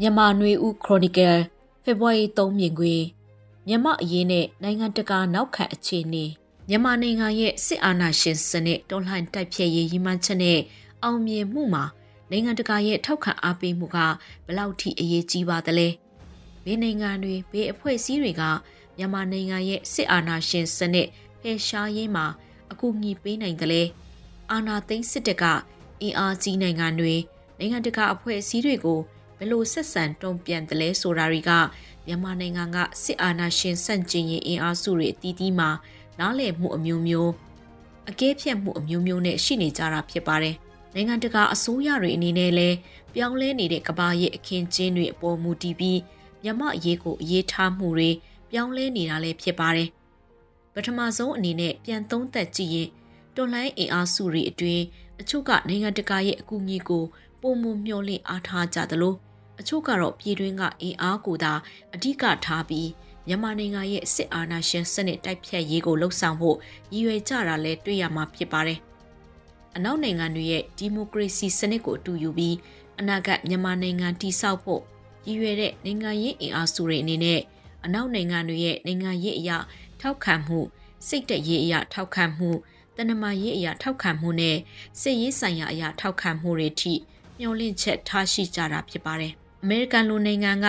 မြန်မာနွေဦးခရိုနီကယ်ဖေဖော်ဝါရီ3မြင်ကွေမြန်မာအရေးနဲ့နိုင်ငံတကာနောက်ခံအခြေအနေမြန်မာနိုင်ငံရဲ့စစ်အာဏာရှင်စနစ်တွန်းလှန်တိုက်ဖျက်ရေးရည်မှန်းချက်နဲ့အောင်မြင်မှုမှာနိုင်ငံတကာရဲ့ထောက်ခံအားပေးမှုကဘလောက်ထိအရေးကြီးပါသလဲဘယ်နိုင်ငံတွေဘယ်အဖွဲ့အစည်းတွေကမြန်မာနိုင်ငံရဲ့စစ်အာဏာရှင်စနစ်ဖယ်ရှားရေးမှာအကူအညီပေးနိုင်သလဲအာဏာသိမ်းစစ်တပ်ကအင်အားကြီးနိုင်ငံတွေနိုင်ငံတကာအဖွဲ့အစည်းတွေကို ဘယ်လိုဆက်ဆံတုံ့ပြန်တယ်လဲဆိုတာတွေကမြန်မာနိုင်ငံကစစ်အာဏာရှင်ဆန့်ကျင်ရေးအင်အားစုတွေအသီးသီးမှာနားလည်မှုအမျိုးမျိုးအကဲဖြတ်မှုအမျိုးမျိုးနဲ့ရှိနေကြတာဖြစ်ပါတယ်။နိုင်ငံတကာအစိုးရတွေအနေနဲ့လည်းပြောင်းလဲနေတဲ့ကမ္ဘာရဲ့အခင်းကျင်းတွေအပေါ်မူတည်ပြီးမြန်မာအရေးကိုအရေးထားမှုတွေပြောင်းလဲနေတာလည်းဖြစ်ပါတယ်။ပထမဆုံးအနေနဲ့ပြန်သုံးသပ်ကြည့်ရင်တော်လှန်အင်အားစုတွေအတွင်းအချို့ကနိုင်ငံတကာရဲ့အကူအညီကို ပုံမမျှော်လင့်အားထားကြသလိုအချို့ကတော့ပြည်တွင်းကအင်အားကိုသာအဓိကထားပြီးမြန်မာနိုင်ငံရဲ့စစ်အာဏာရှင်စနစ်တိုက်ဖြတ်ရေးကိုလှုံ့ဆော်ဖို့ရည်ရွယ်ကြတာလည်းတွေ့ရမှာဖြစ်ပါတယ်။အနောက်နိုင်ငံတွေရဲ့ဒီမိုကရေစီစနစ်ကိုအတူယူပြီးအနာဂတ်မြန်မာနိုင်ငံတည်ဆောက်ဖို့ရည်ရွယ်တဲ့နိုင်ငံရေးအင်အားစုတွေအနေနဲ့အနောက်နိုင်ငံတွေရဲ့နိုင်ငံရေးအရာထောက်ခံမှုစိတ်တရေးအရာထောက်ခံမှုတနမာရေးအရာထောက်ခံမှုနဲ့စစ်ရေးဆိုင်ရာအရာထောက်ခံမှုတွေထိ မျှော်လင့်ချက်ထားရှိကြတာဖြစ်ပါတယ်အမေရိကန်လူနိုင်ငံက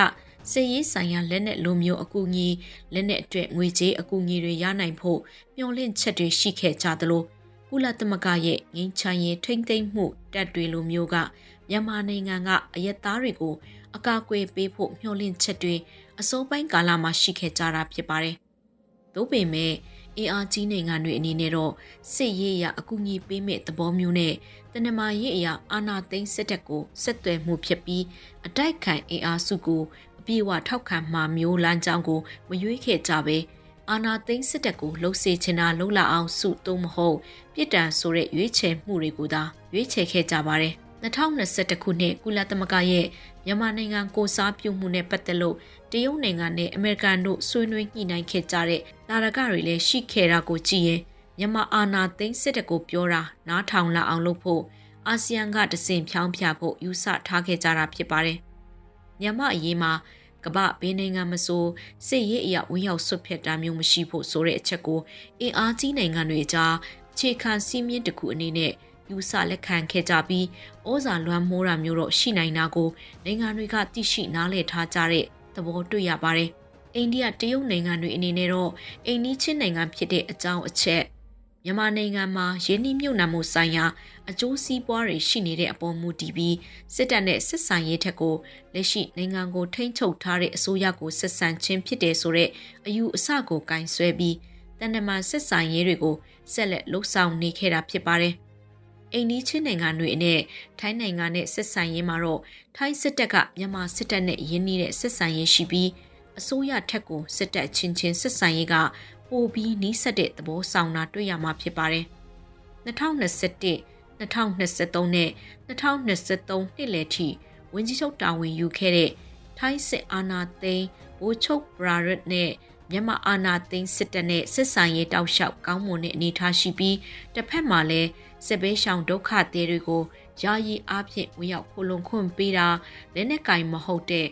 စစ်ရေးဆိုင်ရာလက်နက်လိုမျိုးအကူအညီလက်နက်အတွက်ငွေကြေးအကူအညီတွေရနိုင်ဖို့မျှော်လင့်ချက်တွေရှိခဲ့ကြသလိုကုလသမဂ္ဂရဲ့ငင်းချမ်းရေးထိမ့်သိမ့်မှုတပ်တွေလိုမျိုးကမြန်မာနိုင်ငံကအယက်သားတွေကိုအကာအကွယ်ပေးဖို့မျှော်လင့်ချက်တွေအစိုးပိုင်းကာလမှာရှိခဲ့ကြတာဖြစ်ပါတယ်။သို့ပေမဲ့ အင်အားကြီးနိုင်ငံတွေအနေနဲ့တော့စစ်ရေးအရအကူအညီပေးမဲ့သဘောမျိုးနဲ့တနမာရေးအရာအာဏာသိမ်းစစ်တပ်ကိုဆက်သွယ်မှုဖြစ်ပြီးအတိုက်ခံအင်အားစုကိုအပြည့်အဝထောက်ခံမှမျိုးလမ်းကြောင်းကိုမရွေးခဲ့ကြပဲအာနာသိန်းစစ်တပ်ကိုလှုပ်စေချင်တာလှုပ်လာအောင်စုသုံးမဟုတ်ပြစ်ဒဏ်ဆိုတဲ့ရွေးချယ်မှုတွေကိုသာရွေးချယ်ခဲ့ကြပါတယ် 2021ခုနှစ်ကုလသမဂ္ဂရဲ့မြန်မာနိုင်ငံကိုစားပြုမှုနဲ့ပတ်သက်လို့တရုတ်နိုင်ငံနဲ့အမေရိကန်တို့ဆွေးနွေးညှိနှိုင်းခဲ့ကြတဲ့နာရကတွေလည်းရှိခဲ့တာကိုကြည့်ရင်မြန်မာအာဏာသိမ်းစစ်တပ်ကိုပြောတာနားထောင်လာအောင်လုပ်ဖို့အာဆီယံကတစင်ဖြောင်းဖြဖို့ယူဆထားခဲ့ကြတာဖြစ်ပါတယ်။မြန်မာအရေးမှာကမ္ဘာဘေးနိုင်ငံမဆိုစစ်ရေးအရာဝင်းရောက်ဆွတ်ဖက်တာမျိုးမရှိဖို့ဆိုတဲ့အချက်ကိုအင်အားကြီးနိုင်ငံတွေကြားခြေခံစည်းမျဉ်းတစ်ခုအနေနဲ့ ယူဆလက်ခံခဲ့ကြပြီးဩဇာလွှမ်းမိုးတာမျိုးတော့ရှိနိုင်တာကိုနိုင်ငံတွေကသိရှိနားလည်ထားကြတဲ့သဘောတွေ့ရပါတယ်။အိန္ဒိယတရုတ်နိုင်ငံတွေအနေနဲ့တော့အိန္ဒိချင်းနိုင်ငံဖြစ်တဲ့အကြောင်းအချက်မြန်မာနိုင်ငံမှာရင်းနှီးမြှုပ်နှံမှုဆိုင်ရာအကျိုးစီးပွားတွေရှိနေတဲ့အပေါ်မူတည်ပြီးစစ်တပ်နဲ့စစ်ဆိုင်ရေးထက်ကိုလက်ရှိနိုင်ငံကိုထိန်းချုပ်ထားတဲ့အစိုးရကိုဆက်ဆံခြင်းဖြစ်တယ်ဆိုတဲ့အယူအဆကိုကင်ဆွဲပြီးတန်တမာစစ်ဆိုင်ရေးတွေကိုဆက်လက်လှုပ်ဆောင်နေခဲ့တာဖြစ်ပါတယ်။ အိန္ဒိချင်းနိုင်ငံတွေနဲ့ထိုင်းနိုင်ငံနဲ့ဆက်ဆံရေးမှာတော့ထိုင်းစစ်တပ်ကမြန်မာစစ်တပ်နဲ့ရင်းနှီးတဲ့ဆက်ဆံရေးရှိပြီးအစိုးရထက်ကိုစစ်တပ်ချင်းချင်းဆက်ဆံရေးကပိုပြီးနီးစပ်တဲ့သဘောဆောင်တာတွေ့ရမှာဖြစ်ပါတယ်။2021 2023နဲ့2023နှစ်လယ်ထိဝန်ကြီးချုပ်တာဝန်ယူခဲ့တဲ့ထိုင်းစစ်အာဏာသိမ်းဘိုးချုပ်ဘရာရတ်နဲ့ မြန်မာအာဏာသိမ်းစစ်တပ်နဲ့စစ်ဆိုင်ရေးတောက်လျှောက်ကောင်းမွန်တဲ့အနေအထားရှိပြီးတစ်ဖက်မှာလည်းစစ်ဘေးရှောင်ဒုက္ခသည်တွေကိုယာယီအားဖြင့်ဝင်ရောက်ခိုလုံခွင့်ပေးတာလက်နက်ကင်မဟုတ်တဲ့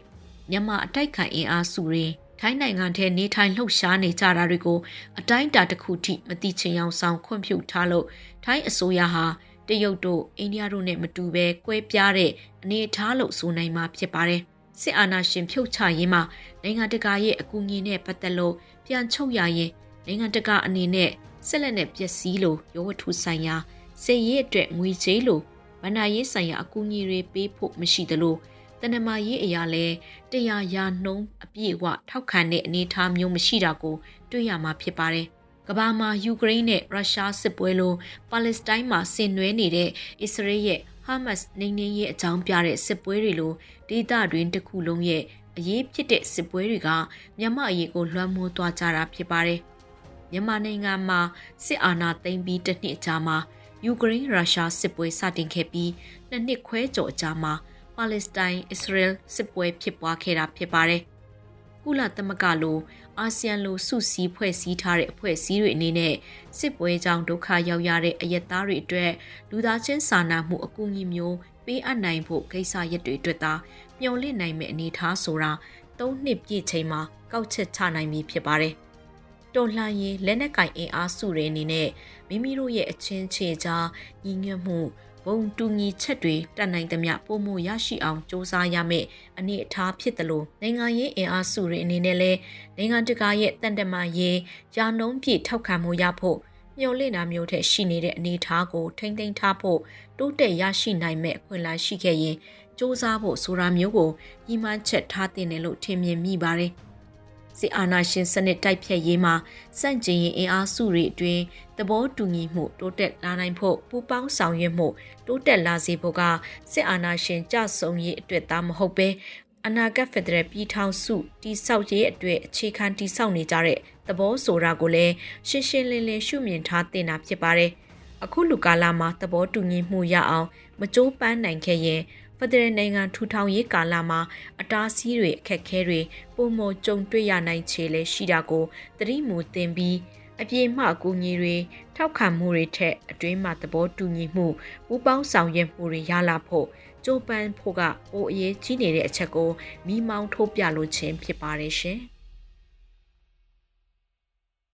မြန်မာအတိုက်ခံအင်အားစုတွေထိုင်းနိုင်ငံထဲနေထိုင်လှုပ်ရှားနေကြတာတွေကိုအတိုင်းအတာတစ်ခုထိမတိချင်အောင်ဆောင်ခွင့်ပြုထားလို့ထိုင်းအစိုးရဟာတရုတ်တို့အိန္ဒိယတို့နဲ့မတူဘဲကွဲပြားတဲ့အနေအထားလို့ဆိုနိုင်မှာဖြစ်ပါတယ်။ စစ်အာဏာရှင်ဖြုတ်ချရေးမှာနိုင်ငံတကာရဲ့အကူအညီနဲ့ပတ်သက်လို့ပြန်ချုပ်ရရင်နိုင်ငံတကာအနေနဲ့ဆက်လက်နဲ့ပျက်စီးလို့ရောဝတ္ထုဆိုင်ရာစစ်ရေးအတွက်ငွေကြေးလို့ဗဏ္ဍာရေးဆိုင်ရာအကူအညီတွေပေးဖို့မရှိသလိုတနမာရေးအရာလဲတရားရာနှုံးအပြည့်အဝထောက်ခံတဲ့အနေအထားမျိုးမရှိတာကို တွေ့ရမှာဖြစ်ပါတယ်။ကမ္ဘာမှာယူကရိန်းနဲ့ရုရှားစစ်ပွဲလိုပါလက်စတိုင်းမှာဆင်နွှဲနေတဲ့အစ္စရေးရဲ့ ဟာမတ်စ်နေနေရဲ့အကြောင်းပြတဲ့စစ်ပွဲတွေလိုဒေသတွင်းတစ်ခုလုံးရဲ့အရေးဖြစ်တဲ့စစ်ပွဲတွေကမြန်မာအရေးကိုလွှမ်းမိုးသွားကြတာဖြစ်ပါတယ်။မြန်မာနိုင်ငံမှာစစ်အာဏာသိမ်းပြီးတစ်နှစ်ကြာမှာယူကရိန်းရုရှားစစ်ပွဲစတင်ခဲ့ပြီးနှစ်နှစ်ခွဲကျော်အကြာမှာပါလက်စတိုင်းအစ္စရေးစစ်ပွဲဖြစ်ပွားခဲ့တာဖြစ်ပါတယ်။ ကုလသမဂ္ဂလိုအာဆီယံလိုစုစည်းဖွဲ့စည်းထားတဲ့အဖွဲ့အစည်းတွေအနေနဲ့စစ်ပွဲကြောင့်ဒုက္ခရောက်ရတဲ့အယက်သားတွေအတွက်လူသားချင်းစာနာမှုအကူအညီမျိုးပေးအပ်နိုင်ဖို့ကိစ္စရပ်တွေအတွက်သာမျှော်လင့်နိုင်မယ့်အနေအထားဆိုတာ၃နှစ်ပြည့်ချိန်မှာကောက်ချက်ချနိုင်ပြီဖြစ်ပါတယ်။တော်လှန်ရေးလက်နက်ကင်အင်အားစုတွေအနေနဲ့မိမိတို့ရဲ့အချင်းချေကြားညီညွတ်မှု ဘုံတူညီချက်တွေတတ်နိုင်သမျှပုံမှုရရှိအောင်စ조사ရမယ့်အနေအထားဖြစ်တယ်လို့နိုင်ငံရေးအင်အားစုတွေအနေနဲ့လည်းနိုင်ငံတကာရဲ့တန်တမာရေးယာနှုံးပြည့်ထောက်ခံမှုရဖို့မျှော်လင့်တာမျိုးထက်ရှိနေတဲ့အနေအထားကိုထိမ့်သိမ်းထားဖို့တိုးတက်ရရှိနိုင်မဲ့အခွင့်အလမ်းရှိခဲ့ရင်စ조사ဖို့ဆိုတာမျိုးကိုညီမှန်းချက်ထားတင်တယ်လို့ထင်မြင်မိပါတယ်။ စစ်အာဏာရှင်စနစ်တိုက်ဖြတ်ရေးမှာစန့်ကျင်ရင်အင်အားစုတွေအတွင်းသဘောတူညီမှုတိုးတက်လာနိုင်ဖို့ပူးပေါင်းဆောင်ရွက်မှုတိုးတက်လာစေဖို့ကစစ်အာဏာရှင်ကြဆုံရေးအတွက်သာမဟုတ်ပဲအနာဂတ်ဖက်ဒရယ်ပြည်ထောင်စုတိဆောက်ရေးအတွက်အခြေခံတိဆောက်နေကြတဲ့သဘောဆိုတာကိုလည်းရှင်းရှင်းလင်းလင်းရှုမြင်ထားတင်တာဖြစ်ပါတယ်။အခုလူကာလမှာသဘောတူညီမှုရအောင်မကြိုးပမ်းနိုင်ခဲ့ရင် ဖက်ဒရယ်နိုင်ငံထူထောင်ရေးကာလမှာအတားဆီးတွေအခက်ခဲတွေပုံမကြုံတွေ့ရနိုင်ခြေလည်းရှိတာကိုသတိမူတင်ပြီးအပြေမှအကူအညီတွေထောက်ခံမှုတွေထက်အတွင်းမှာသဘောတူညီမှုပူးပေါင်းဆောင်ရွက်မှုတွေရလာဖို့ကြိုးပမ်းဖို့ကပိုအရေးကြီးနေတဲ့အချက်ကိုမိမောင်းထုတ်ပြလိုခြင်းဖြစ်ပါတယ်ရှင်။